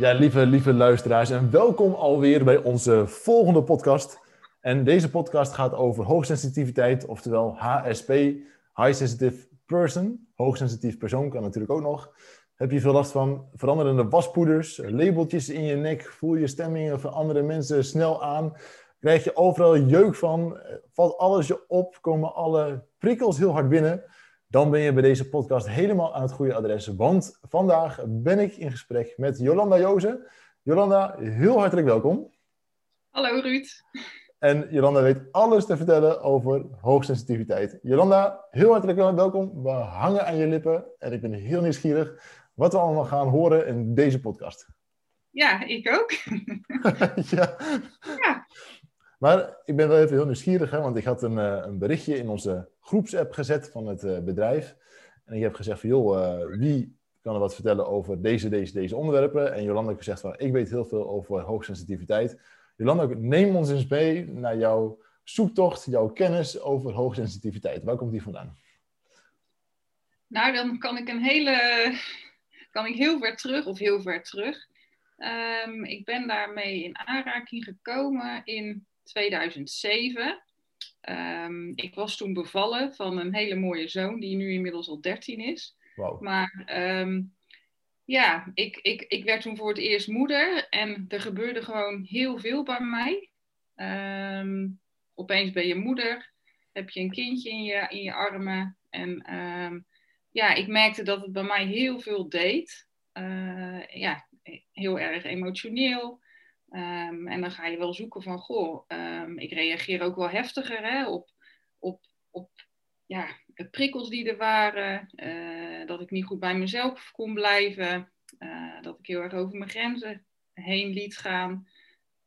Ja, lieve, lieve luisteraars en welkom alweer bij onze volgende podcast. En deze podcast gaat over hoogsensitiviteit, oftewel HSP, High Sensitive Person. Hoogsensitief persoon kan natuurlijk ook nog. Heb je veel last van veranderende waspoeders, labeltjes in je nek, voel je stemmingen van andere mensen snel aan, krijg je overal jeuk van, valt alles je op, komen alle prikkels heel hard binnen dan ben je bij deze podcast helemaal aan het goede adres. Want vandaag ben ik in gesprek met Jolanda Jozen. Jolanda, heel hartelijk welkom. Hallo Ruud. En Jolanda weet alles te vertellen over hoogsensitiviteit. Jolanda, heel hartelijk welkom. We hangen aan je lippen en ik ben heel nieuwsgierig wat we allemaal gaan horen in deze podcast. Ja, ik ook. ja. ja. Maar ik ben wel even heel nieuwsgierig, hè, want ik had een, eh, een berichtje in onze groepsapp gezet van het uh, bedrijf. En ik heb gezegd van, joh, uh, wie kan er wat vertellen over deze, deze, deze onderwerpen? En Jolanda heeft gezegd van, ik weet heel veel over hoogsensitiviteit. Jolanda, neem ons eens mee naar jouw zoektocht, jouw kennis over hoogsensitiviteit. Waar komt die vandaan? Nou, dan kan ik een hele, kan ik heel ver terug, of heel ver terug. Um, ik ben daarmee in aanraking gekomen in 2007. Um, ik was toen bevallen van een hele mooie zoon, die nu inmiddels al 13 is. Wow. Maar um, ja, ik, ik, ik werd toen voor het eerst moeder en er gebeurde gewoon heel veel bij mij. Um, opeens ben je moeder, heb je een kindje in je, in je armen. En ja, ik merkte dat het bij mij heel veel deed. Uh, ja, heel erg emotioneel. Um, en dan ga je wel zoeken van, goh, um, ik reageer ook wel heftiger hè, op, op, op ja, prikkels die er waren. Uh, dat ik niet goed bij mezelf kon blijven. Uh, dat ik heel erg over mijn grenzen heen liet gaan.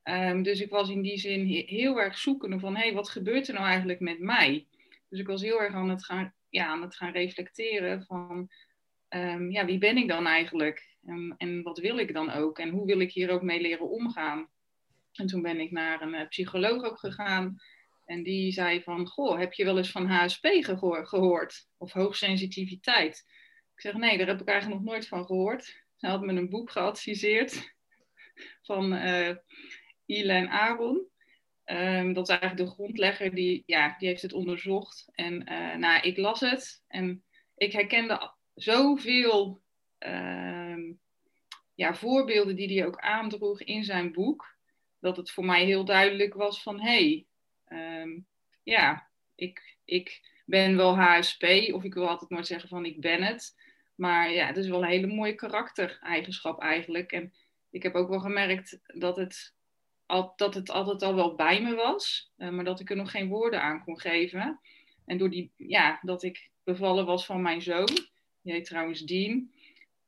Um, dus ik was in die zin heel erg zoekende van, hé, hey, wat gebeurt er nou eigenlijk met mij? Dus ik was heel erg aan het gaan, ja, aan het gaan reflecteren van, ja, wie ben ik dan eigenlijk? En, en wat wil ik dan ook? En hoe wil ik hier ook mee leren omgaan? En toen ben ik naar een uh, psycholoog ook gegaan. En die zei van, goh, heb je wel eens van HSP gehoor, gehoord? Of hoogsensitiviteit? Ik zeg, nee, daar heb ik eigenlijk nog nooit van gehoord. Ze had me een boek geadviseerd van uh, Elaine Aron. Um, dat is eigenlijk de grondlegger, die, ja, die heeft het onderzocht. En uh, nou, ik las het en ik herkende zoveel ja, voorbeelden die hij ook aandroeg in zijn boek, dat het voor mij heel duidelijk was van hé, hey, um, ja, ik, ik ben wel HSP, of ik wil altijd maar zeggen van ik ben het. Maar ja, het is wel een hele mooie karaktereigenschap eigenlijk. En ik heb ook wel gemerkt dat het, al, dat het altijd al wel bij me was, uh, maar dat ik er nog geen woorden aan kon geven. En door die, ja, dat ik bevallen was van mijn zoon, die heet trouwens Dean,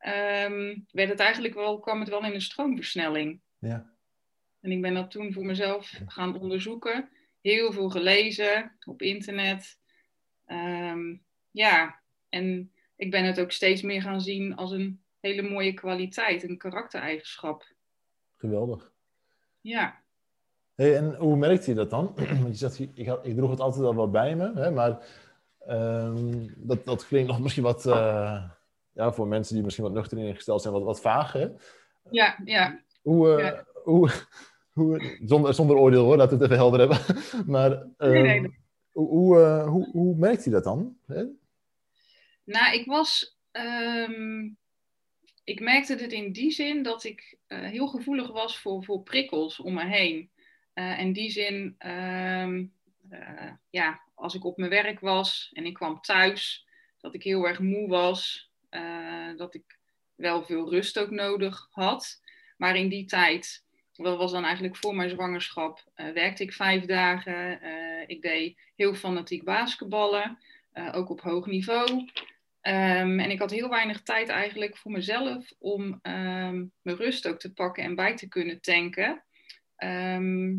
um, werd het eigenlijk wel, kwam het wel in een stroomversnelling. Ja. En ik ben dat toen voor mezelf gaan onderzoeken. Heel veel gelezen op internet. Um, ja, en ik ben het ook steeds meer gaan zien als een hele mooie kwaliteit, een karaktereigenschap. Geweldig. Ja. Hey, en hoe merkte je dat dan? Want je zegt, ik, had, ik droeg het altijd al wel bij me, hè, maar um, dat, dat klinkt nog misschien wat, uh, ja, voor mensen die misschien wat nuchter ingesteld zijn, wat, wat vaag. Hè? Ja, ja. Hoe, uh, Ja. hoe, hoe, zonder, zonder oordeel hoor, laten we het even helder hebben. maar ehm, Nee, nee, nee. hoe, hoe, eh, hoe, hoe merkt hij dat dan? Hè? Nou, ik was. ehm, ik merkte het in die zin dat ik eh, heel gevoelig was voor, voor prikkels om me heen. Eh, in die zin, ehm, eh, ja, als ik op mijn werk was en ik kwam thuis, dat ik heel erg moe was, eh, dat ik wel veel rust ook nodig had. Maar in die tijd, dat was dan eigenlijk voor mijn zwangerschap, eh, werkte ik vijf dagen. Eh, ik deed heel fanatiek basketballen, ook op hoog niveau. Ehm, en ik had heel weinig tijd eigenlijk voor mezelf om ehm, mijn rust ook te pakken en bij te kunnen tanken. Ehm,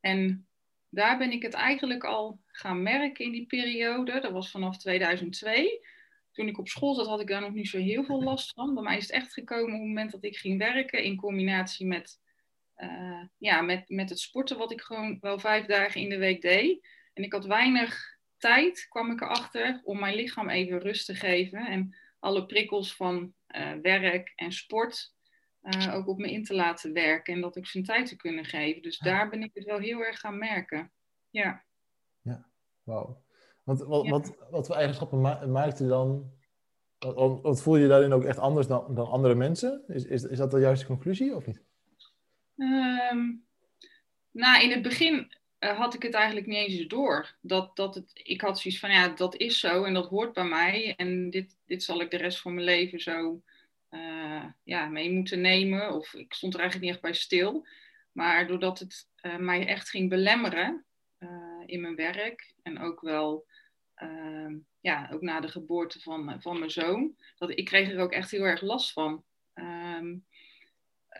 En daar ben ik het eigenlijk al gaan merken in die periode. Dat was vanaf 2002. Toen ik op school zat, had ik daar nog niet zo heel veel last van. Bij mij is het echt gekomen op het moment dat ik ging werken in combinatie met, uh, ja, met, met het sporten, wat ik gewoon wel vijf dagen in de week deed. En ik had weinig tijd, kwam ik erachter, om mijn lichaam even rust te geven. En alle prikkels van uh, werk en sport uh, ook op me in te laten werken. En dat ik zijn tijd te kunnen geven. Dus daar ben ik het wel heel erg gaan merken. Ja. Ja, wauw. Want wat, wat, wat voor eigenschappen ma maakte dan... Wat, wat, voel je daarin ook echt anders dan, dan andere mensen? Is, is, is dat de juiste conclusie of niet? Um, nou, in het begin uh, had ik het eigenlijk niet eens door. Dat, dat het, ik had zoiets van, ja, dat is zo en dat hoort bij mij. En dit, dit zal ik de rest van mijn leven zo uh, ja, mee moeten nemen. Of ik stond er eigenlijk niet echt bij stil. Maar doordat het uh, mij echt ging belemmeren in mijn werk en ook wel Ehm, ja, ook na de geboorte van, van mijn zoon, dat ik kreeg er ook echt heel erg last van.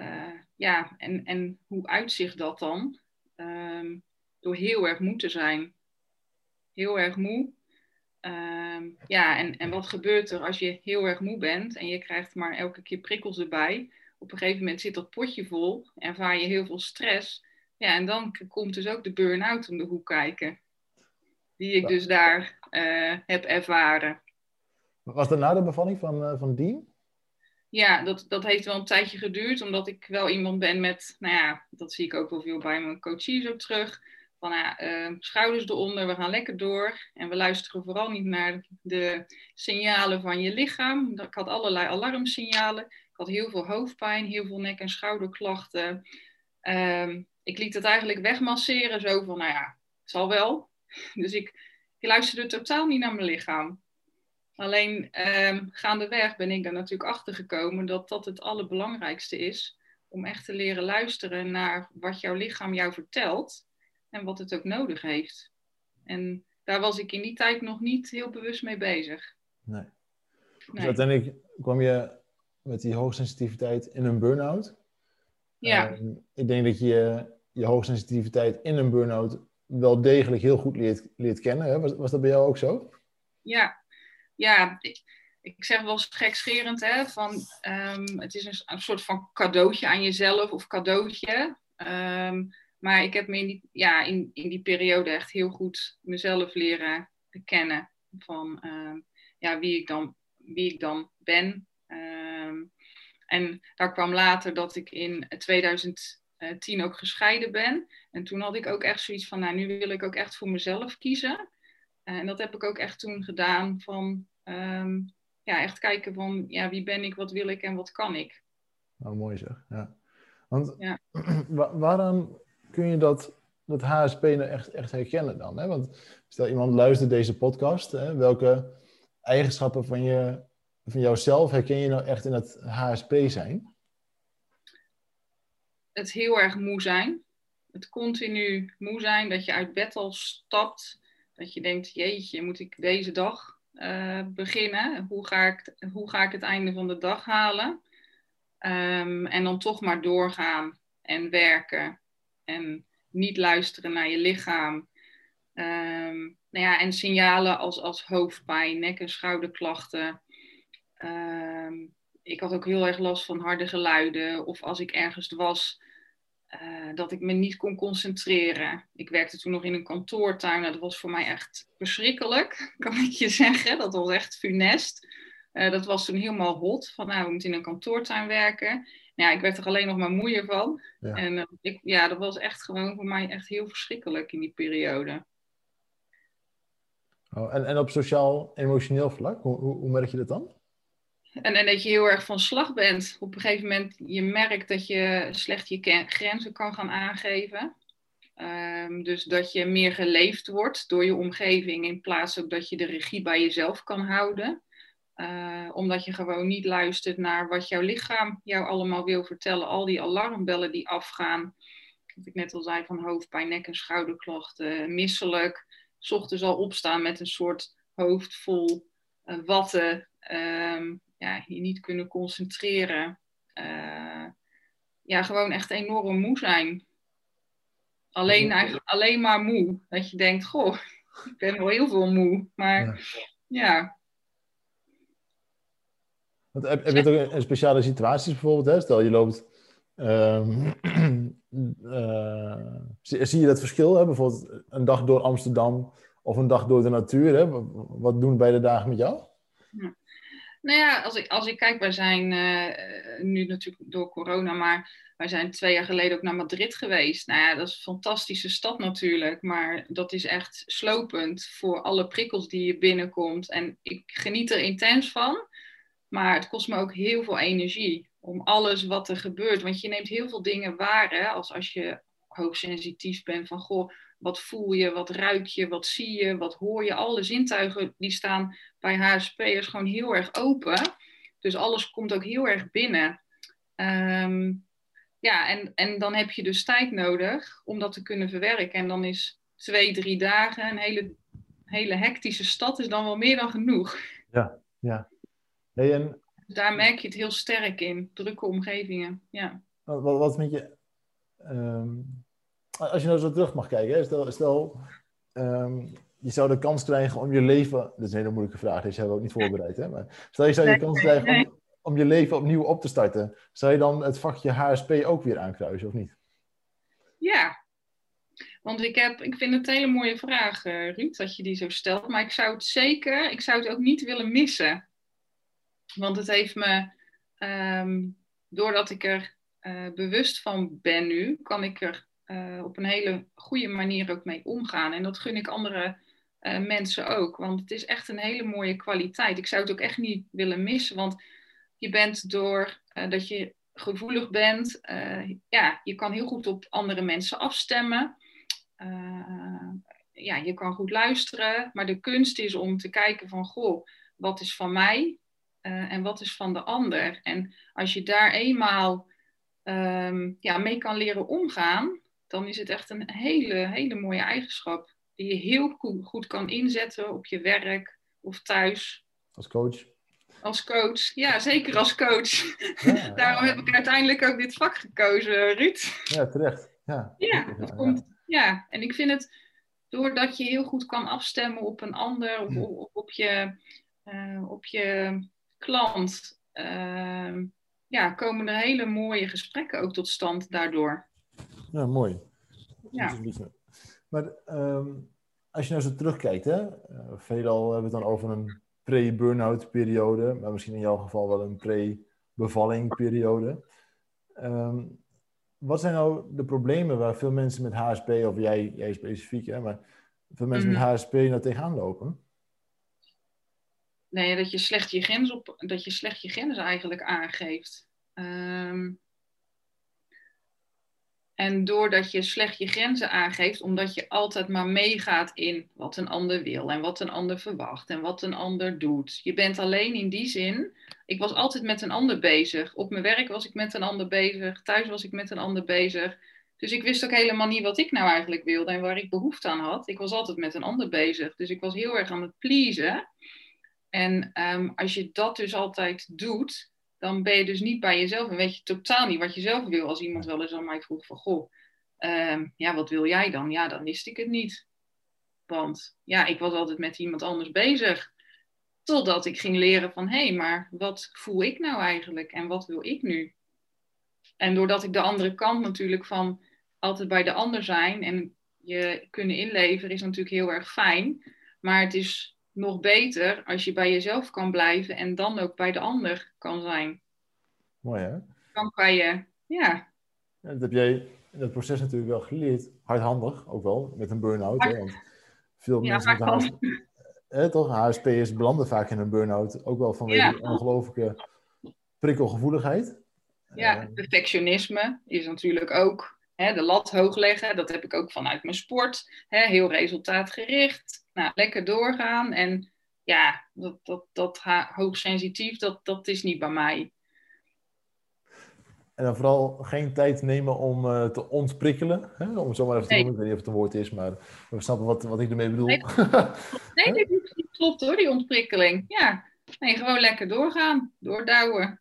Uh, ja, en, en hoe uitzicht dat dan? Ehm, door heel erg moe te zijn. Heel erg moe. ja, en, en wat gebeurt er als je heel erg moe bent en je krijgt maar elke keer prikkels erbij? Op een gegeven moment zit dat potje vol, ervaar je heel veel stress. Ja, en dan komt dus ook de burn-out om de hoek kijken die ik dus daar uh, heb ervaren. Was dat na de bevalling van, uh, van Dean? Ja, dat, dat heeft wel een tijdje geduurd, omdat ik wel iemand ben met, nou ja, dat zie ik ook wel veel bij mijn coaches ook terug. Van ja, uh, schouders eronder, we gaan lekker door. En we luisteren vooral niet naar de signalen van je lichaam. Ik had allerlei alarmsignalen. Ik had heel veel hoofdpijn, heel veel nek- en schouderklachten. Um, ik liet het eigenlijk wegmasseren, zo van, nou ja, het zal wel. Dus ik, ik luisterde totaal niet naar mijn lichaam. Alleen um, gaandeweg ben ik er natuurlijk achter gekomen dat dat het allerbelangrijkste is. Om echt te leren luisteren naar wat jouw lichaam jou vertelt en wat het ook nodig heeft. En daar was ik in die tijd nog niet heel bewust mee bezig. Nee. Dus uiteindelijk kwam je met die hoogsensitiviteit in een burn-out. Ja. Uh, ik denk dat je je hoogsensitiviteit in een burn-out wel degelijk heel goed leert, leert kennen. Hè? Was, was dat bij jou ook zo? Ja, ja ik, zeg wel gekscherend, hè, van um, het is een, soort van cadeautje aan jezelf of cadeautje. Um, maar ik heb me in die, ja, in, in die periode echt heel goed mezelf leren kennen van um, ja, wie, ik dan, wie ik dan ben. en daar kwam later dat ik in 2000 uh, tien ook gescheiden ben. En toen had ik ook echt zoiets van, nou nu wil ik ook echt voor mezelf kiezen. Uh, en dat heb ik ook echt toen gedaan van, um, ja, echt kijken van, ja, wie ben ik, wat wil ik en wat kan ik. Nou, mooi zeg, ja. Want ja. waarom kun je dat, dat HSP nou echt, echt herkennen dan? Hè? Want stel iemand luistert deze podcast, hè, welke eigenschappen van, je, van jouzelf herken je nou echt in het HSP zijn? Het heel erg moe zijn. Het continu moe zijn, dat je uit bed al stapt. Dat je denkt, jeetje, moet ik deze dag uh, beginnen? Hoe ga, ik, hoe ga ik het einde van de dag halen? Um, en dan toch maar doorgaan en werken. En niet luisteren naar je lichaam. Um, nou ja, en signalen als, als hoofdpijn, nek- en schouderklachten. Um, ik had ook heel erg last van harde geluiden. Of als ik ergens was, uh, dat ik me niet kon concentreren. Ik werkte toen nog in een kantoortuin. Nou, dat was voor mij echt verschrikkelijk, kan ik je zeggen. Dat was echt funest. Uh, dat was toen helemaal hot. Van nou, we moeten in een kantoortuin werken. Nou, ja, ik werd er alleen nog maar moeier van. Ja. En uh, ik, ja, dat was echt gewoon voor mij echt heel verschrikkelijk in die periode. Oh, en, en op sociaal-emotioneel vlak, hoe, hoe, hoe merk je dat dan? En, en, dat je heel erg van slag bent. Op een gegeven moment je merkt dat je slecht je grenzen kan gaan aangeven. Um, dus dat je meer geleefd wordt door je omgeving in plaats ook dat je de regie bij jezelf kan houden. Uh, omdat je gewoon niet luistert naar wat jouw lichaam jou allemaal wil vertellen. Al die alarmbellen die afgaan. Wat ik net al zei van hoofdpijn, nek- en schouderklachten, misselijk. S ochtends al opstaan met een soort hoofd vol uh, watten. Um, ja, je niet kunnen concentreren. Uh, ja, gewoon echt enorm moe zijn. Alleen, eigenlijk, alleen maar moe. Dat je denkt, goh, ik ben wel heel veel moe. Maar ja. ja. Want heb, heb je ook een speciale situaties bijvoorbeeld? Hè? Stel je loopt. Um, uh, zie, zie, je dat verschil? Hè? Bijvoorbeeld een dag door Amsterdam of een dag door de natuur. Hè? Wat doen beide dagen met jou? Ja. Nou ja, als ik, als ik kijk, wij zijn uh, nu natuurlijk door corona, maar wij zijn twee jaar geleden ook naar Madrid geweest. Nou ja, dat is een fantastische stad natuurlijk, maar dat is echt slopend voor alle prikkels die je binnenkomt. En ik geniet er intens van, maar het kost me ook heel veel energie om alles wat er gebeurt. Want je neemt heel veel dingen waar, hè, als als je hoogsensitief bent van goh, wat voel je, wat ruik je, wat zie je, wat hoor je. Alle zintuigen die staan bij HSP'ers gewoon heel erg open. Dus alles komt ook heel erg binnen. Um, ja, en, en dan heb je dus tijd nodig om dat te kunnen verwerken. En dan is twee, drie dagen, een hele, hele hectische stad, is dan wel meer dan genoeg. Ja, ja. Hey, en... Daar merk je het heel sterk in, drukke omgevingen. Ja. Wat, wat vind je, um, als je nou zo terug mag kijken, stel, stel um, je zou de kans krijgen om je leven, dat is een hele moeilijke vraag, deze hebben we ook niet voorbereid, hè? maar stel je zou je kans krijgen om, om je leven opnieuw op te starten, zou je dan het vakje HSP ook weer aankruisen of niet? Ja, want ik, heb, ik vind het een hele mooie vraag, uh, Ruud, dat je die zo stelt. Maar ik zou het zeker, ik zou het ook niet willen missen. Want het heeft me, um, doordat ik er uh, bewust van ben nu, kan ik er uh, op een hele goede manier ook mee omgaan. En dat gun ik andere mensen ook. Want het is echt een hele mooie kwaliteit. Ik zou het ook echt niet willen missen. Want je bent door uh, dat je gevoelig bent, ja, je kan heel goed op andere mensen afstemmen. Ja, je kan goed luisteren, maar de kunst is om te kijken van, goh, wat is van mij en wat is van de ander? En als je daar eenmaal um, ja, mee kan leren omgaan, dan is het echt een hele, hele mooie eigenschap die je heel goed, kan inzetten op je werk of thuis. Als coach. Als coach, ja, zeker als coach. Ja, Daarom heb ik uiteindelijk ook dit vak gekozen, Ruud. Ja, terecht. Ja, ja, dat komt, ja, en ik vind het doordat je heel goed kan afstemmen op een ander, op, op, op je, uh, op je klant, uh, ja, komen er hele mooie gesprekken ook tot stand daardoor. Ja, mooi. Ja. Maar um, als je nou zo terugkijkt, hè, uh, veelal hebben we het dan over een pre-burnout periode, maar misschien in jouw geval wel een pre-bevalling periode. Um, wat zijn nou de problemen waar veel mensen met HSP, of jij, jij specifiek, hè, maar veel mensen mm -hmm. met HSP nou tegenaan lopen? Nee, dat je slecht je grens, op, dat je slecht je grens eigenlijk aangeeft. Um, en doordat je slecht je grenzen aangeeft, omdat je altijd maar meegaat in wat een ander wil en wat een ander verwacht en wat een ander doet. Je bent alleen in die zin. Ik was altijd met een ander bezig. Op mijn werk was ik met een ander bezig. Thuis was ik met een ander bezig. Dus ik wist ook helemaal niet wat ik nou eigenlijk wilde en waar ik behoefte aan had. Ik was altijd met een ander bezig. Dus ik was heel erg aan het pleasen. En um, als je dat dus altijd doet, dan ben je dus niet bij jezelf en weet je totaal niet wat je zelf wil. Als iemand wel eens aan mij vroeg van, goh, uh, ja, wat wil jij dan? Ja, dan wist ik het niet. Want ja, ik was altijd met iemand anders bezig. Totdat ik ging leren van, hé, hey, maar wat voel ik nou eigenlijk en wat wil ik nu? En doordat ik de andere kant natuurlijk van altijd bij de ander zijn en je kunnen inleveren is natuurlijk heel erg fijn. Maar het is nog beter als je bij jezelf kan blijven en dan ook bij de ander kan zijn. Mooi hè? Dan kan je, ja. Dat heb jij in dat proces natuurlijk wel geleerd. Hardhandig ook wel, met een burn-out. Hard... Want veel ja, mensen met HSP, eh, toch, HSP'ers belanden vaak in een burn-out. Ook wel vanwege ja. ongelooflijke prikkelgevoeligheid. Ja, perfectionisme is natuurlijk ook hè, de lat hoog leggen. Dat heb ik ook vanuit mijn sport. Hè, heel resultaatgericht nou, lekker doorgaan. En ja, dat, dat, dat hoogsensitief, dat, dat is niet bij mij. En dan vooral geen tijd nemen om uh, te ontprikkelen. Hè? Om het zo maar even te noemen. Ik weet niet of het een woord is, maar we snappen wat, wat ik ermee bedoel. Nee, nee dat klopt hoor, die ontprikkeling. Ja, nee, gewoon lekker doorgaan, doordouwen.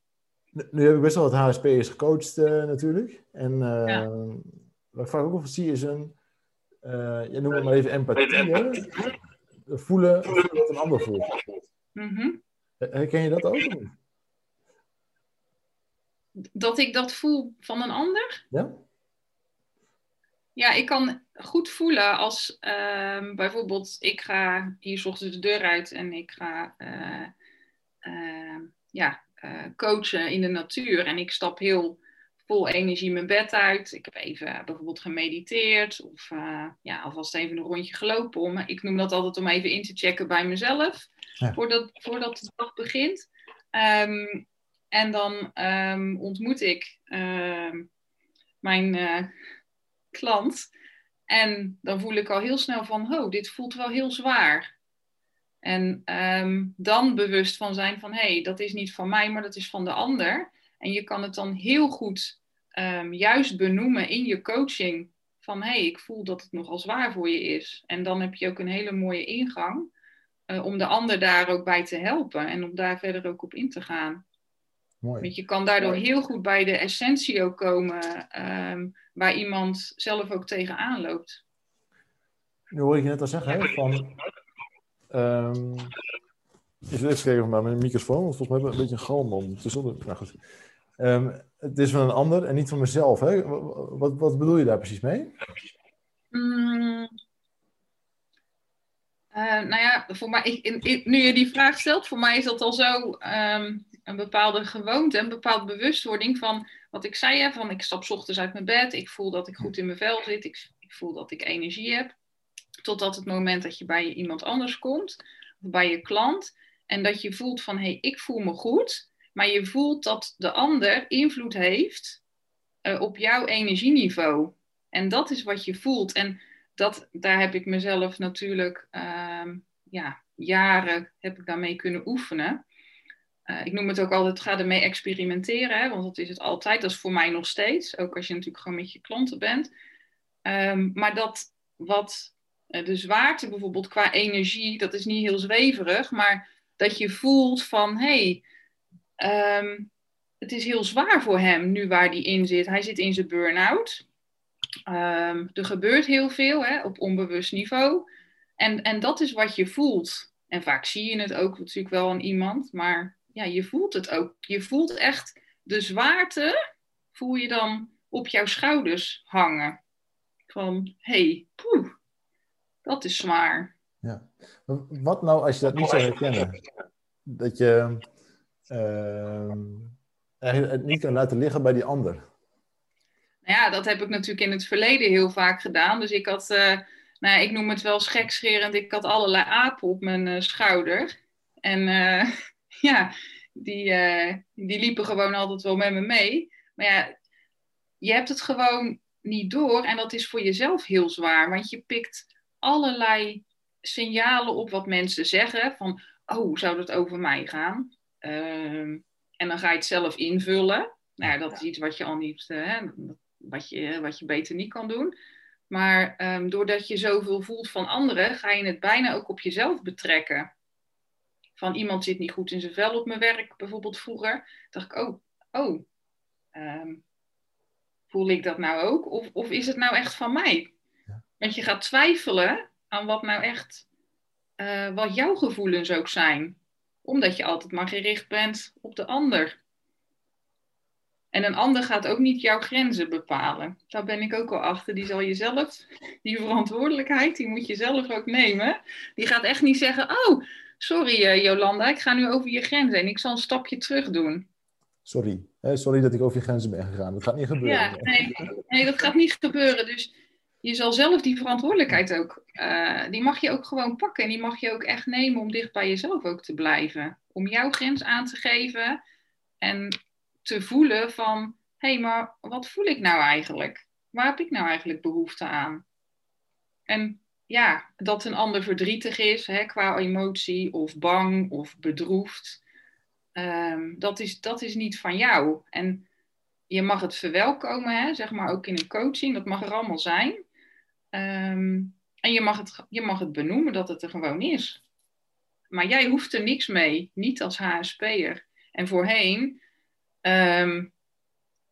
Nu, nu heb ik best wel wat HSP'ers gecoacht uh, natuurlijk. En uh, ja. wat ik vaak ook wel zie is een je noemt het maar even empathie, hè? Voelen, voelen wat een ander voelt. Mhm. Herken je dat ook? Dat ik dat voel van een ander? Ja. Ja, ik kan goed voelen als uh, bijvoorbeeld ik ga hier ochtends de deur uit en ik ga uh, uh, ja, coachen in de natuur. En ik stap heel vol energie mijn bed uit. Ik heb even bijvoorbeeld gemediteerd of ja, alvast even een rondje gelopen. Om, ik noem dat altijd om even in te checken bij mezelf ja. voordat, voordat de dag begint. Um, en dan um, ontmoet ik mijn klant. En dan voel ik al heel snel van, oh, dit voelt wel heel zwaar. En um, dan bewust van zijn van, hé, hey, dat is niet van mij, maar dat is van de ander. En je kan het dan heel goed um, juist benoemen in je coaching. Van, hé, hey, ik voel dat het nogal zwaar voor je is. En dan heb je ook een hele mooie ingang uh, om de ander daar ook bij te helpen. En om daar verder ook op in te gaan. Mooi. Want je kan daardoor heel goed bij de essentie ook komen, um, waar iemand zelf ook tegenaan loopt. Nu hoor ik je net al zeggen, hè, van... Um, even kijken maar mijn microfoon, want volgens mij hebben we een beetje een galm om. Nou goed. Um, het is van een ander en niet van mezelf. Hè? Wat, wat bedoel je daar precies mee? Mm. Uh, nou ja, voor mij, ik, nu je die vraag stelt, voor mij is dat al zo um, een bepaalde gewoonte, een bepaalde bewustwording van wat ik zei, hè, van ik stap ochtends uit mijn bed, ik voel dat ik goed in mijn vel zit, ik, ik voel dat ik energie heb, totdat het moment dat je bij iemand anders komt, of bij je klant, en dat je voelt van hé, hey, ik voel me goed, maar je voelt dat de ander invloed heeft uh, op jouw energieniveau. En dat is wat je voelt. En dat, daar heb ik mezelf natuurlijk uh, ja, jaren heb ik daarmee kunnen oefenen. Uh, ik noem het ook altijd, ga ermee experimenteren, hè, want dat is het altijd. Dat is voor mij nog steeds, ook als je natuurlijk gewoon met je klanten bent. Um, maar dat wat uh, de zwaarte bijvoorbeeld qua energie, dat is niet heel zweverig, maar dat je voelt van, hé, hey, um, het is heel zwaar voor hem nu waar hij in zit. Hij zit in zijn burn-out. Um, er gebeurt heel veel hè, op onbewust niveau. En, en dat is wat je voelt. En vaak zie je het ook natuurlijk wel aan iemand, maar ja, je voelt het ook. Je voelt echt de zwaarte, voel je dan op jouw schouders hangen. Van, hé, hey, poeh, dat is zwaar. Ja. Wat nou als je dat niet zou herkennen? Dat je uh, het niet kan laten liggen bij die ander. Nou ja, dat heb ik natuurlijk in het verleden heel vaak gedaan. Dus ik had, uh, nou, ik noem het wel schekscherend, ik had allerlei apen op mijn uh, schouder. En uh, ja, die, die liepen gewoon altijd wel met me mee. Maar ja, je hebt het gewoon niet door en dat is voor jezelf heel zwaar. Want je pikt allerlei signalen op wat mensen zeggen. Van, oh, zou dat over mij gaan? Uh, en dan ga je het zelf invullen. Nou ja, dat is iets wat je al niet, uh, wat, je, wat je beter niet kan doen. Maar um, doordat je zoveel voelt van anderen, ga je het bijna ook op jezelf betrekken van iemand zit niet goed in zijn vel op mijn werk, bijvoorbeeld vroeger. dacht ik, oh, oh, um, voel ik dat nou ook? Of, of is het nou echt van mij? Ja. Want je gaat twijfelen aan wat nou echt, uh, wat jouw gevoelens ook zijn. Omdat je altijd maar gericht bent op de ander. En een ander gaat ook niet jouw grenzen bepalen. Daar ben ik ook al achter. Die zal je zelf, die verantwoordelijkheid, die moet je zelf ook nemen. Die gaat echt niet zeggen, oh, sorry uh, Jolanda, ik ga nu over je grenzen en ik zal een stapje terug doen. Sorry, sorry dat ik over je grenzen ben gegaan. Dat gaat niet gebeuren. Ja, nee, nee dat gaat niet gebeuren. Dus je zal zelf die verantwoordelijkheid ook, uh, die mag je ook gewoon pakken. En die mag je ook echt nemen om dicht bij jezelf ook te blijven. Om jouw grens aan te geven en te voelen van, hé, hey, maar wat voel ik nou eigenlijk? Waar heb ik nou eigenlijk behoefte aan? En ja, dat een ander verdrietig is hè, qua emotie, of bang of bedroefd. Um, dat, is, dat is niet van jou. En je mag het verwelkomen, hè, zeg maar ook in een coaching, dat mag er allemaal zijn. Um, en je mag, het, je mag het benoemen dat het er gewoon is. Maar jij hoeft er niks mee, niet als HSP'er. En voorheen, um,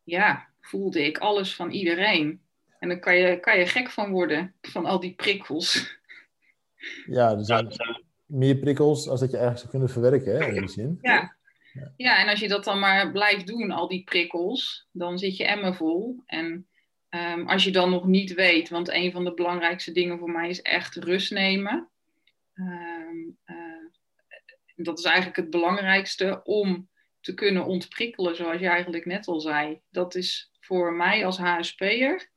ja, voelde ik alles van iedereen. En dan kan je, kan je gek van worden, van al die prikkels. Ja, er zijn meer prikkels als dat je eigenlijk zou kunnen verwerken, hè, in die zin. Ja. ja, en als je dat dan maar blijft doen, al die prikkels, dan zit je emmer vol. En ehm, als je dan nog niet weet, want een van de belangrijkste dingen voor mij is echt rust nemen. Ehm, eh, dat is eigenlijk het belangrijkste om te kunnen ontprikkelen, zoals je eigenlijk net al zei. Dat is voor mij als HSP'er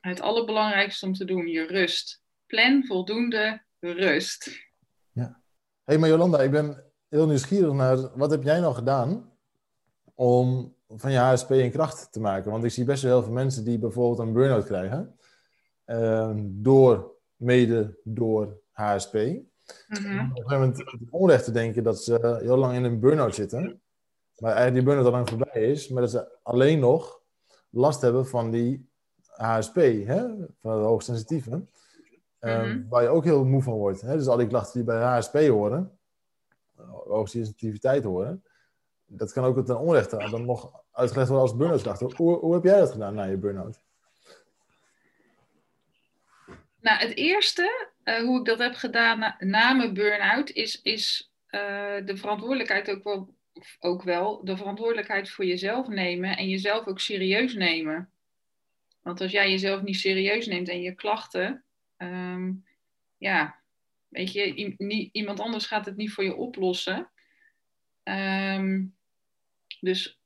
het allerbelangrijkste om te doen, je rust. Plan voldoende rust. Ja. hey, maar Jolanda, ik ben heel nieuwsgierig naar, wat heb jij nou gedaan om van je HSP een kracht te maken? Want ik zie best wel heel veel mensen die bijvoorbeeld een burn-out krijgen, uh, door, mede door HSP. Mm Op een gegeven moment het onrecht te denken dat ze heel lang in een burn-out zitten. Maar eigenlijk die burn-out al lang voorbij is. Maar dat ze alleen nog last hebben van die HSP, hè? van de hoogsensitieve. Mm Waar je ook heel moe van wordt. Hè? Dus al die klachten die bij HSP horen, hoogsensitiviteit horen, dat kan ook ten onrechte dan nog uitgelegd worden als burn-out. Hoe, hoe heb jij dat gedaan na je burn-out? Nou, het eerste, uh, hoe ik dat heb gedaan na, mijn burn-out, is, is uh, de verantwoordelijkheid ook wel, ook wel, de verantwoordelijkheid voor jezelf nemen en jezelf ook serieus nemen. Want als jij jezelf niet serieus neemt en je klachten, um, ja, weet je, iemand anders gaat het niet voor je oplossen. Um, dus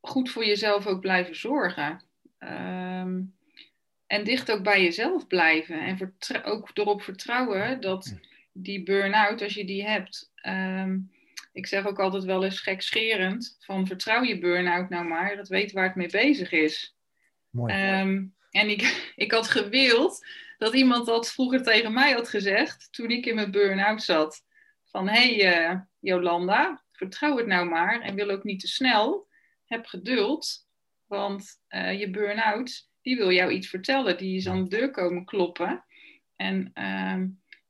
goed voor jezelf ook blijven zorgen. Um, en dicht ook bij jezelf blijven. En ook erop vertrouwen dat die burn-out, als je die hebt. Um, ik zeg ook altijd wel eens gekscherend: van vertrouw je burn-out nou maar, dat weet waar het mee bezig is. Mooi. Um, en ik, ik had gewild dat iemand dat vroeger tegen mij had gezegd toen ik in mijn burn-out zat. Van hé hey, uh, Jolanda, vertrouw het nou maar en wil ook niet te snel. Heb geduld, want uh, je burn-out die wil jou iets vertellen. Die is aan de deur komen kloppen. En uh,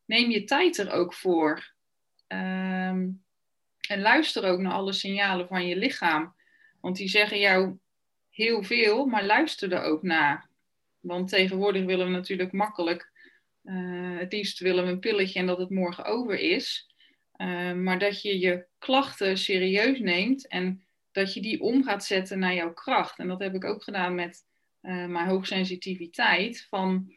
neem je tijd er ook voor. Um, en luister ook naar alle signalen van je lichaam. Want die zeggen jou heel veel, maar luister er ook naar. Want tegenwoordig willen we natuurlijk makkelijk, uh, het liefst willen we een pilletje en dat het morgen over is. Uh, maar dat je je klachten serieus neemt en dat je die om gaat zetten naar jouw kracht. En dat heb ik ook gedaan met uh, mijn hoogsensitiviteit. Van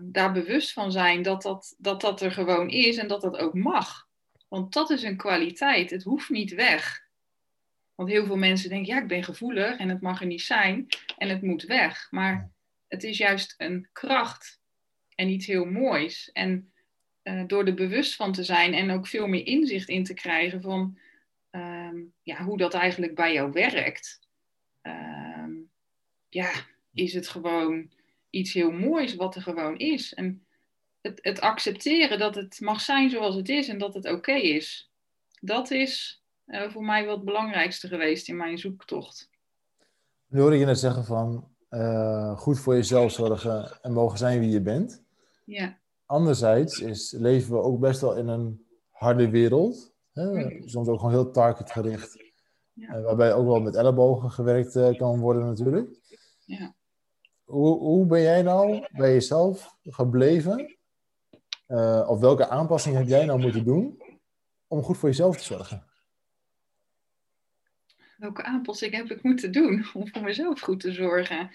daar bewust van zijn dat dat, dat dat er gewoon is en dat dat ook mag. Want dat is een kwaliteit. Het hoeft niet weg. Want heel veel mensen denken, ja, ik ben gevoelig en het mag er niet zijn en het moet weg. Maar het is juist een kracht en iets heel moois. En uh, door er bewust van te zijn en ook veel meer inzicht in te krijgen van um, ja, hoe dat eigenlijk bij jou werkt, um, ja, is het gewoon iets heel moois wat er gewoon is. En het, het accepteren dat het mag zijn zoals het is en dat het oké is, dat is uh, voor mij wel het belangrijkste geweest in mijn zoektocht. Nu hoorde je net zeggen van uh, goed voor jezelf zorgen en mogen zijn wie je bent. Ja. Anderzijds is, leven we ook best wel in een harde wereld. Hè? Mm. Soms ook gewoon heel targetgericht. Ja. Uh, waarbij ook wel met ellebogen gewerkt uh, kan worden natuurlijk. Ja. Hoe, hoe ben jij nou bij jezelf gebleven? of welke aanpassing heb jij nou moeten doen om goed voor jezelf te zorgen? welke aanpassing heb ik moeten doen om voor mezelf goed te zorgen?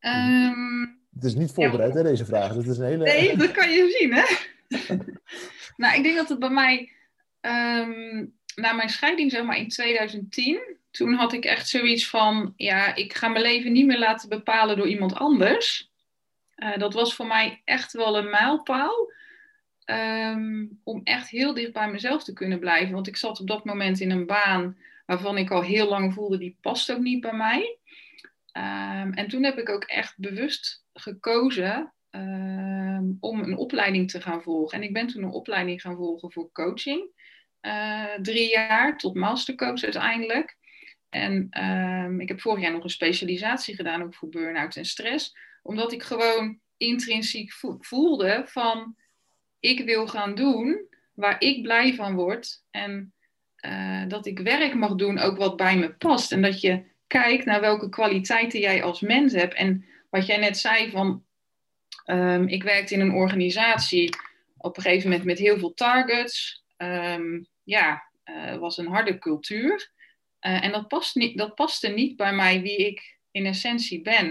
Um, het is niet voorbereid, hè, deze vraag. Dat is een hele... Nee, dat kan je zien, hè? nou, ik denk dat het bij mij, um, na mijn scheiding, zeg maar in 2010, toen had ik echt zoiets van, ja, ik ga mijn leven niet meer laten bepalen door iemand anders. Uh, dat was voor mij echt wel een mijlpaal. Um, om echt heel dicht bij mezelf te kunnen blijven. Want ik zat op dat moment in een baan waarvan ik al heel lang voelde, die past ook niet bij mij. Um, en toen heb ik ook echt bewust gekozen um, om een opleiding te gaan volgen. En ik ben toen een opleiding gaan volgen voor coaching. Uh, drie jaar tot mastercoach uiteindelijk. En um, ik heb vorig jaar nog een specialisatie gedaan, ook voor burn-out en stress. Omdat ik gewoon intrinsiek voelde van, ik wil gaan doen waar ik blij van word. En uh, dat ik werk mag doen ook wat bij me past. En dat je kijkt naar welke kwaliteiten jij als mens hebt. En wat jij net zei van, ehm, ik werkte in een organisatie op een gegeven moment met heel veel targets. Ehm, ja, uh, was een harde cultuur. Uh, en dat, past niet, dat paste niet bij mij wie ik in essentie ben.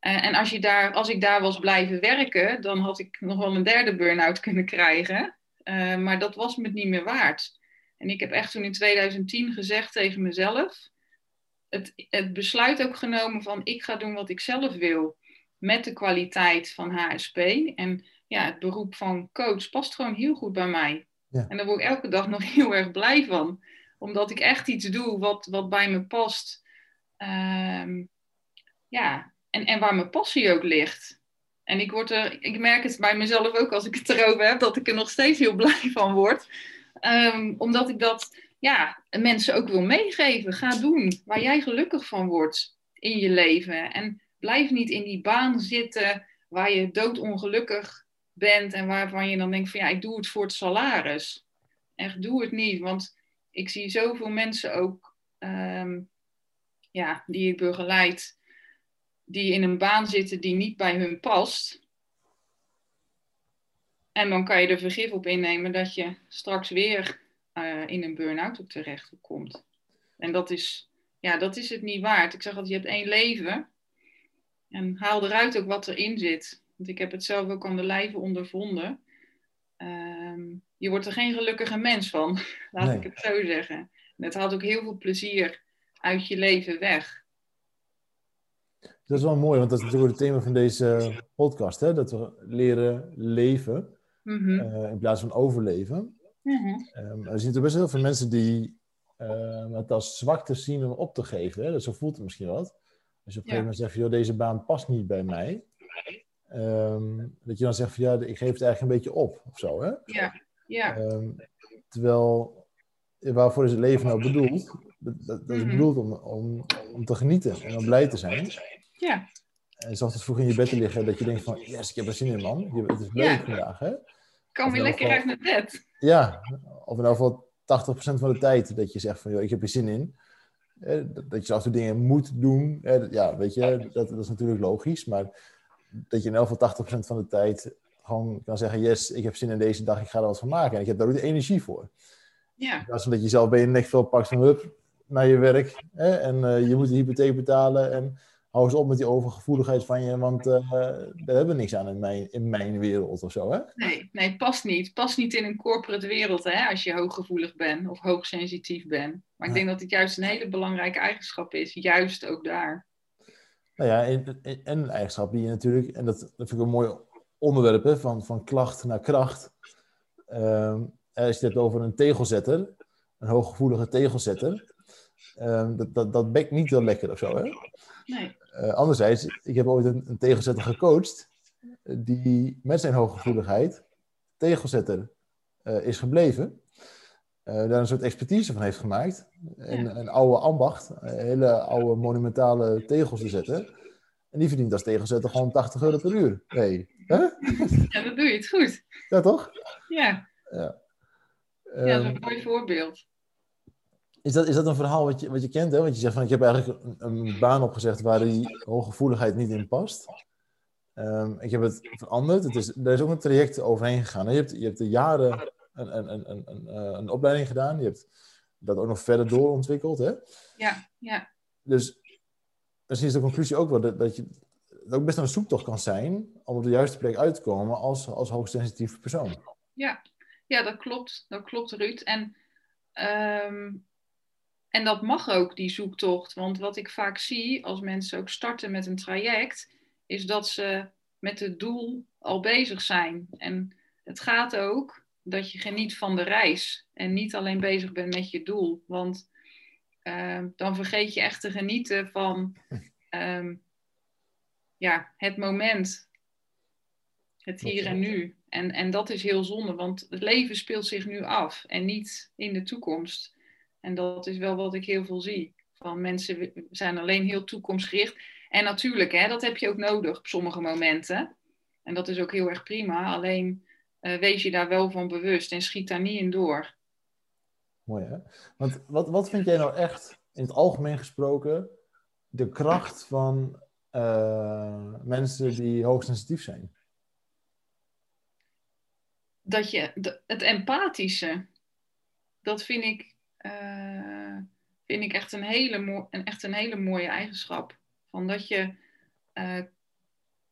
Uh, en als, je daar, als ik daar was blijven werken, dan had ik nog wel een derde burn-out kunnen krijgen. maar dat was me niet meer waard. En ik heb echt toen in 2010 gezegd tegen mezelf: het, het besluit ook genomen van ik ga doen wat ik zelf wil. Met de kwaliteit van HSP. En ja, het beroep van coach past gewoon heel goed bij mij. Ja. En daar word ik elke dag nog heel erg blij van. Omdat ik echt iets doe wat, wat bij me past. Um, ja, en, en waar mijn passie ook ligt. En ik, word er, ik merk het bij mezelf ook als ik het erover heb, dat ik er nog steeds heel blij van word. Um, omdat ik dat ja, mensen ook wil meegeven. Ga doen waar jij gelukkig van wordt in je leven. En blijf niet in die baan zitten waar je doodongelukkig bent en waarvan je dan denkt van ja, ik doe het voor het salaris. Echt, doe het niet, want ik zie zoveel mensen ook um, ja, die ik begeleid, die in een baan zitten die niet bij hun past. En dan kan je er vergif op innemen dat je straks weer uh, in een burn-out op terecht komt. En dat is, ja, dat is het niet waard. Ik zeg altijd, je hebt één leven. En haal eruit ook wat erin zit. Want ik heb het zelf ook aan de lijve ondervonden. Um, je wordt er geen gelukkige mens van, laat nee. ik het zo zeggen. En het haalt ook heel veel plezier uit je leven weg. Dat is wel mooi, want dat is natuurlijk het thema van deze podcast. Hè? Dat we leren leven mm -hmm. uh, in plaats van overleven. Mm -hmm. um, er zijn best heel veel mensen die uh, het als zwakte zien om op te geven. Hè? Zo voelt het misschien wat. Als je op een gegeven moment zegt, joh, deze baan past niet bij mij. Um, dat je dan zegt van ja, ik geef het eigenlijk een beetje op of zo. Hè? Ja, ja. Um, terwijl, waarvoor is het leven nou bedoeld? Dat, dat, dat is -hmm. bedoeld om, om, om te genieten en om blij te zijn. Ja. En zoals het vroeg in je bed te liggen, dat je denkt van yes, ik heb er zin in man. Het is leuk ja. vandaag. Hè? Kom weer lekker uit mijn bed. Ja, of in ieder geval 80% van de tijd dat je zegt van joh, ik heb er zin in. Dat je af en toe dingen moet doen. Ja, weet je, dat, dat is natuurlijk logisch. Maar dat je in elk geval 80% van de tijd gewoon kan zeggen: Yes, ik heb zin in deze dag, ik ga er wat van maken. En ik heb daar ook de energie voor. Ja. In plaats van dat je zelf bij je nek veel pakt van hup naar je werk. Hè, en uh, je moet de hypotheek betalen. En hou eens op met die overgevoeligheid van je, want uh, daar hebben we niks aan in mijn, in mijn wereld of zo. Hè? Nee, nee, past niet. Past niet in een corporate wereld hè, als je hooggevoelig bent of hoogsensitief bent. Maar ik denk dat het juist een hele belangrijke eigenschap is, juist ook daar. Nou ja, en, en een eigenschap die je natuurlijk, en dat, dat vind ik een mooi onderwerp, hè, van, van klacht naar kracht. Um, als je het hebt over een tegelzetter, een hooggevoelige tegelzetter, um, dat, dat, dat bekt niet heel lekker of zo, hè? Nee. Uh, anderzijds, ik heb ooit een, een tegelzetter gecoacht, die met zijn hooggevoeligheid tegelzetter uh, is gebleven. Daar een soort expertise van heeft gemaakt. En, ja. Een oude ambacht, hele oude monumentale tegels te zetten. En die verdient als tegelzetter gewoon 80 euro per uur. Nee. Huh? Ja, dan doe je het goed. Ja, toch? Ja. Ja, ja dat is een mooi voorbeeld. Is dat, is dat een verhaal wat je, wat je kent? Hè? Want je zegt van ik heb eigenlijk een, een baan opgezegd waar die hooggevoeligheid niet in past. Um, ik heb het veranderd. Het is, er is ook een traject overheen gegaan. Je hebt, je hebt de jaren een, een, een, een, een opleiding gedaan. Je hebt dat ook nog verder doorontwikkeld. Hè? Ja, ja. Dus misschien is de conclusie ook wel dat, dat je ook best een zoektocht kan zijn om op de juiste plek uit te komen als, als hoogsensitieve persoon. Ja. ja, dat klopt. Dat klopt, Ruud. En, um, en dat mag ook, die zoektocht. Want wat ik vaak zie als mensen ook starten met een traject, is dat ze met het doel al bezig zijn. En het gaat ook dat je geniet van de reis en niet alleen bezig bent met je doel. Want uh, dan vergeet je echt te genieten van um, ja, het moment, het hier en nu. En, en dat is heel zonde, want het leven speelt zich nu af en niet in de toekomst. En dat is wel wat ik heel veel zie. Van mensen zijn alleen heel toekomstgericht. En natuurlijk, hè, dat heb je ook nodig op sommige momenten. En dat is ook heel erg prima. Alleen uh, wees je daar wel van bewust en schiet daar niet in door. Mooi hè? Want wat, wat vind jij nou echt, in het algemeen gesproken, de kracht van eh, mensen die hoogsensitief zijn? Dat je, het empathische, dat vind ik, eh, vind ik echt, een hele echt een hele mooie eigenschap. Van dat je eh,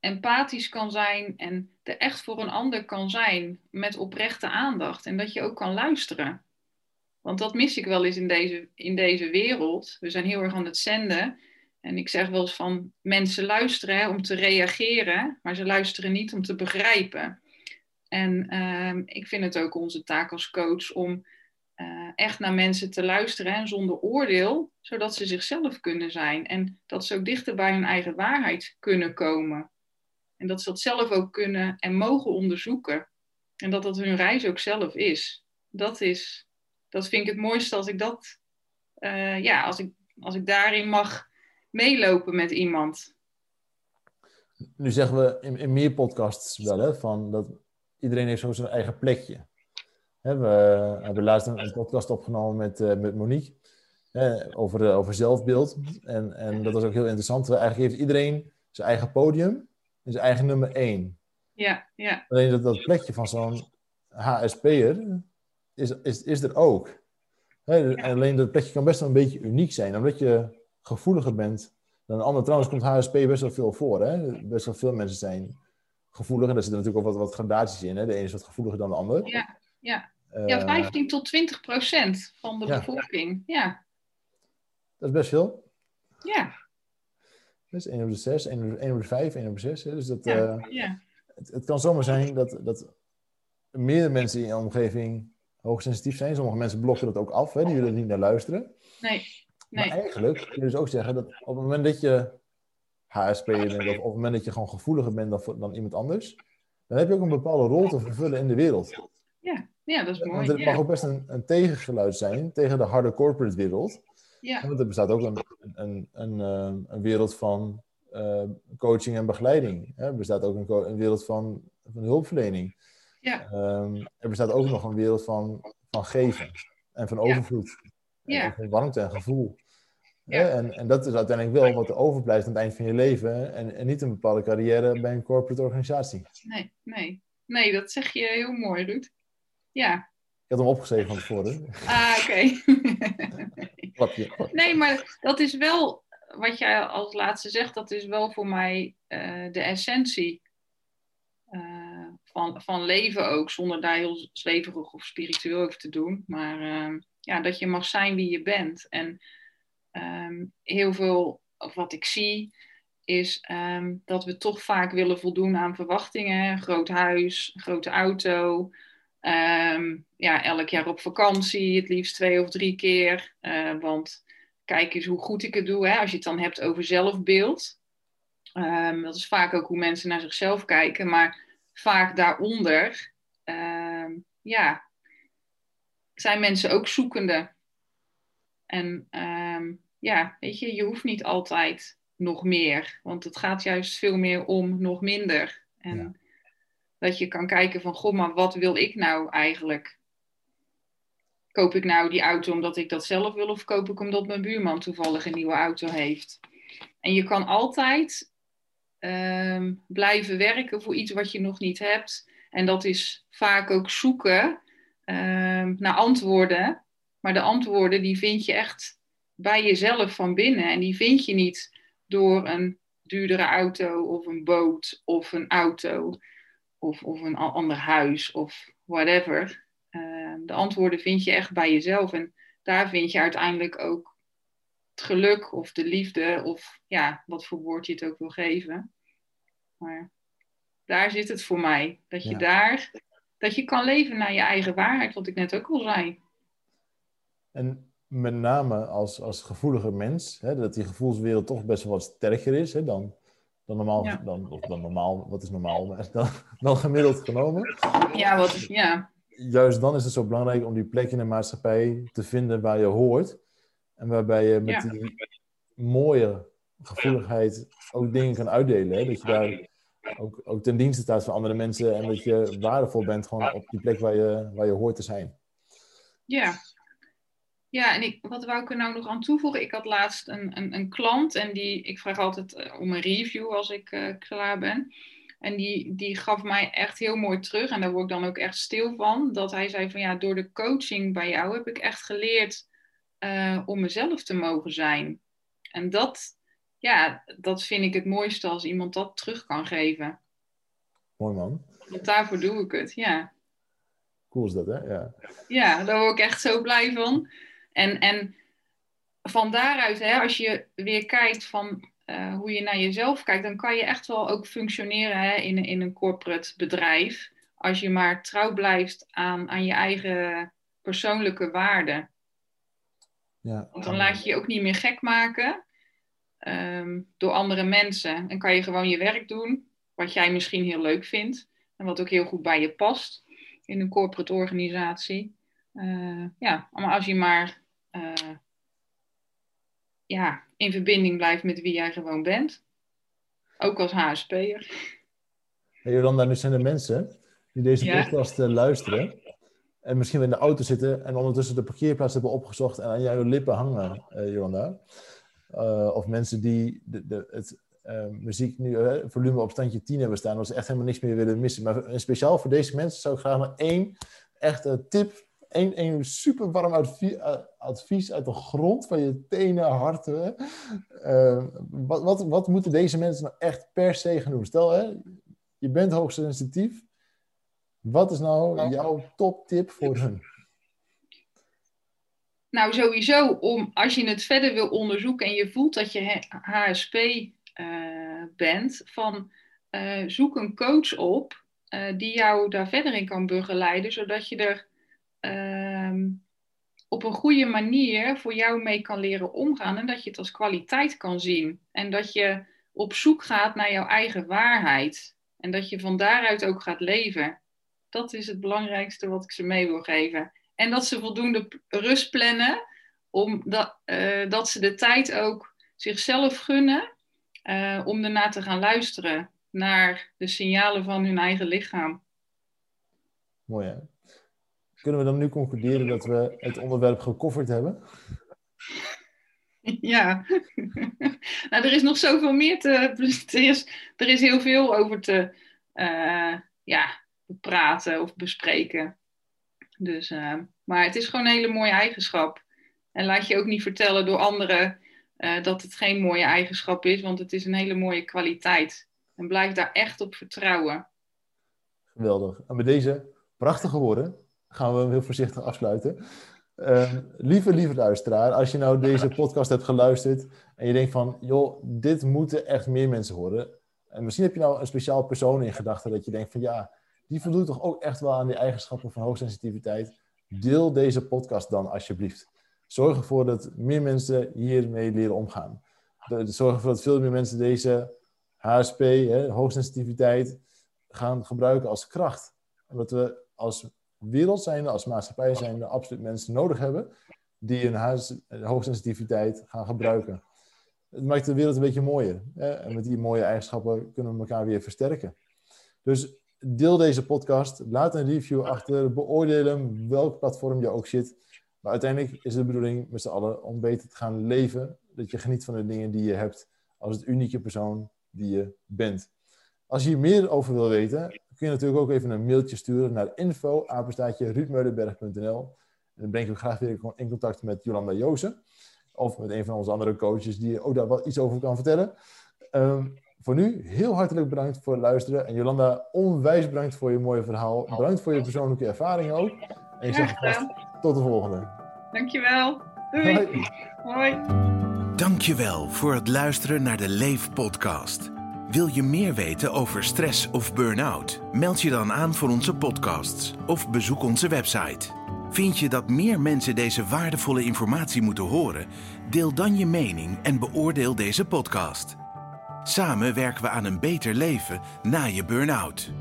empathisch kan zijn en er echt voor een ander kan zijn met oprechte aandacht. En dat je ook kan luisteren. Want dat mis ik wel eens in deze, in deze wereld. We zijn heel erg aan het zenden. En ik zeg wel eens van mensen luisteren hè, om te reageren, maar ze luisteren niet om te begrijpen. En ehm, ik vind het ook onze taak als coach om eh, echt naar mensen te luisteren en zonder oordeel, zodat ze zichzelf kunnen zijn. En dat ze ook dichter bij hun eigen waarheid kunnen komen. En dat ze dat zelf ook kunnen en mogen onderzoeken. En dat dat hun reis ook zelf is. Dat, is, dat vind ik het mooiste als ik dat, eh, ja, als ik, als ik daarin mag meelopen met iemand. Nu zeggen we in, in meer podcasts wel, hè, van dat iedereen heeft zo zijn eigen plekje. We hebben laatst een, een podcast opgenomen met, eh, met Monique over, eh, over zelfbeeld. En, en dat was ook heel interessant. Eigenlijk heeft iedereen zijn eigen podium en zijn eigen nummer één. Ja, ja, Alleen dat, dat plekje van zo'n HSP'er is, is, is er ook. Hè, en alleen dat plekje kan best wel een beetje uniek zijn, omdat je gevoeliger bent dan een ander. Trouwens komt HSP best wel veel voor. Hè? Best wel veel mensen zijn gevoelig. En daar zitten natuurlijk ook wat, wat gradaties in. Hè? De ene is wat gevoeliger dan de ander. ja, ja. Eh, ja 15 tot 20 procent van de Ja. bevolking. Ja, Dat is best veel. ja, Dus 1 op de 6, 1 op de, 1 op de 5, 1 op de 6. Hè? Dus dat, ja, eh, ja. het, het kan zomaar zijn dat, dat meerdere mensen in je omgeving hoogsensitief zijn. Sommige mensen blokken dat ook af. Hè? Die willen er niet naar luisteren. Nee, Maar nee, eigenlijk kun je dus ook zeggen dat op het moment dat je HSP bent, of op het moment dat je gewoon gevoeliger bent dan, voor- dan iemand anders, dan heb je ook een bepaalde rol te vervullen in de wereld. Ja, dat is Want mooi. het mag ook best een, een tegengeluid zijn tegen de harde corporate wereld. ja, Want er bestaat ook een, een, een, eh, een wereld van eh, coaching en begeleiding. Hè? Er bestaat ook een, een wereld van, van hulpverlening. Ja. Ehm, er bestaat ook nog een wereld van, van geven en van overvloed. En Ja. van warmte en gevoel. Ja. En, en dat is uiteindelijk wel wat er overblijft aan het eind van je leven. En, en niet een bepaalde carrière bij een corporate organisatie. nee, nee. Nee, dat zeg je heel mooi, Ruud. Ja, Ik had hem opgeschreven van tevoren. ah, oké. Klapje. Nee, maar dat is wel, wat jij als laatste zegt, dat is wel voor mij eh, de essentie eh, van, van leven ook, zonder daar heel zweverig of spiritueel over te doen. Maar eh, ja, dat je mag zijn wie je bent. En ehm, heel veel, of wat ik zie, is ehm, dat we toch vaak willen voldoen aan verwachtingen. Groot huis, grote auto. Ehm, ja, elk jaar op vakantie, het liefst twee of drie keer. Eh, want kijk eens hoe goed ik het doe. Hè? Als je het dan hebt over zelfbeeld. Ehm, dat is vaak ook hoe mensen naar zichzelf kijken. Maar vaak daaronder, ehm, ja, zijn mensen ook zoekende. En ja, weet je, je hoeft niet altijd nog meer. Want het gaat juist veel meer om nog minder. En. Dat je kan kijken van, goh, maar wat wil ik nou eigenlijk? Koop ik nou die auto omdat ik dat zelf wil, of koop ik omdat mijn buurman toevallig een nieuwe auto heeft? En je kan altijd ehm, blijven werken voor iets wat je nog niet hebt. En dat is vaak ook zoeken ehm, naar antwoorden. Maar de antwoorden die vind je echt bij jezelf van binnen. En die vind je niet door een duurdere auto of een boot of een auto of, of een ander huis of whatever. Ehm, de antwoorden vind je echt bij jezelf. En daar vind je uiteindelijk ook het geluk of de liefde of ja, wat voor woord je het ook wil geven. Maar daar zit het voor mij. Dat je Ja. daar, dat je kan leven naar je eigen waarheid, wat ik net ook al zei. En met name als, als gevoelige mens, hè, dat die gevoelswereld toch best wel wat sterker is hè, dan, dan normaal, Ja. dan, of dan normaal, wat is normaal, maar dan, dan gemiddeld genomen. Ja, wat, ja, Juist dan is het zo belangrijk om die plek in de maatschappij te vinden waar je hoort. En waarbij je met Ja. die mooie gevoeligheid ook dingen kan uitdelen. Hè? Dat je daar ook, ook ten dienste staat van andere mensen en dat je waardevol bent gewoon op die plek waar je, waar je hoort te zijn. ja. Ja, en ik, wat wou ik er nou nog aan toevoegen? Ik had laatst een, een, een klant en die, ik vraag altijd eh, om een review als ik uh, klaar ben. En die, die gaf mij echt heel mooi terug, en daar word ik dan ook echt stil van, dat hij zei van ja, door de coaching bij jou heb ik echt geleerd uh, om mezelf te mogen zijn. En dat, ja, dat vind ik het mooiste als iemand dat terug kan geven. Mooi man. Want daarvoor doe ik het, ja. Cool is dat, hè? Ja, ja daar word ik echt zo blij van. En, en van daaruit, hè, als je weer kijkt van uh, hoe je naar jezelf kijkt, dan kan je echt wel ook functioneren hè, in, in een corporate bedrijf. Als je maar trouw blijft aan, aan je eigen persoonlijke waarden. Ja. Want dan laat je je ook niet meer gek maken um, door andere mensen. En kan je gewoon je werk doen, wat jij misschien heel leuk vindt. En wat ook heel goed bij je past in een corporate organisatie. Uh, ja, maar als je maar ja, in verbinding blijft met wie jij gewoon bent. Ook als HSP'er. Hey Jolanda, nu zijn er mensen die deze podcast uh, luisteren. En misschien wel in de auto zitten en ondertussen de parkeerplaats hebben opgezocht en aan jouw lippen hangen, uh, Jolanda. Uh, of mensen die de, de, het muziek nu volume op standje 10 hebben staan, dat ze echt helemaal niks meer willen missen. Maar speciaal voor deze mensen zou ik graag nog één echte tip een, een super warm advies, advies uit de grond van je tenen, harten. Uh, wat, wat, wat moeten deze mensen nou echt per se gaan doen? Stel, hè, je bent hoogsensitief. Wat is nou jouw toptip voor hun? Nou, sowieso, om, als je het verder wil onderzoeken en je voelt dat je HSP uh, eh, bent, van uh, zoek een coach op uh, die jou daar verder in kan begeleiden, zodat je er Ehm, op een goede manier voor jou mee kan leren omgaan en dat je het als kwaliteit kan zien. En dat je op zoek gaat naar jouw eigen waarheid. En dat je van daaruit ook gaat leven. Dat is het belangrijkste wat ik ze mee wil geven. En dat ze voldoende rust plannen, omdat uh, dat ze de tijd ook zichzelf gunnen uh, om ernaar te gaan luisteren. Naar de signalen van hun eigen lichaam. Mooi hè? Kunnen we dan nu concluderen dat we het onderwerp gecoverd hebben? Ja, nou, er is nog zoveel meer te. Er is, er is heel veel over te uh, ja, praten of bespreken. Dus, uh, maar het is gewoon een hele mooie eigenschap. En laat je ook niet vertellen door anderen uh, dat het geen mooie eigenschap is, want het is een hele mooie kwaliteit. En blijf daar echt op vertrouwen. Geweldig. En met deze prachtige woorden gaan we hem heel voorzichtig afsluiten. Uh, lieve, lieve luisteraar, als je nou deze podcast hebt geluisterd en je denkt van, joh, dit moeten echt meer mensen horen. En misschien heb je nou een speciaal persoon in gedachten dat je denkt van, ja, die voldoet toch ook echt wel aan die eigenschappen van hoogsensitiviteit. Deel deze podcast dan alsjeblieft. Zorg ervoor dat meer mensen hiermee leren omgaan. Zorg ervoor dat veel meer mensen deze HSP, hè, hoogsensitiviteit, gaan gebruiken als kracht. En dat we als wereld zijn, als maatschappij zijn, er absoluut mensen nodig hebben die hun hoogsensitiviteit gaan gebruiken. Het maakt de wereld een beetje mooier. Hè? En met die mooie eigenschappen kunnen we elkaar weer versterken. Dus deel deze podcast, laat een review achter, beoordeel hem, welk platform je ook zit. Maar uiteindelijk is de bedoeling met z'n allen om beter te gaan leven. Dat je geniet van de dingen die je hebt als het unieke persoon die je bent. Als je hier meer over wil weten, kun je natuurlijk ook even een mailtje sturen naar info ruudmeulenberg.nl. En dan breng ik ook graag weer in contact met Jolanda Joosen. Of met een van onze andere coaches die ook daar wat iets over kan vertellen. Ehm, voor nu heel hartelijk bedankt voor het luisteren. En Jolanda, onwijs bedankt voor je mooie verhaal. Bedankt voor je persoonlijke ervaringen ook. En ik zeg vast tot de volgende. Dankjewel. Doei. Hoi. Hoi. Dankjewel voor het luisteren naar de Leef podcast. Wil je meer weten over stress of burn-out? Meld je dan aan voor onze podcasts of bezoek onze website. Vind je dat meer mensen deze waardevolle informatie moeten horen? Deel dan je mening en beoordeel deze podcast. Samen werken we aan een beter leven na je burn-out.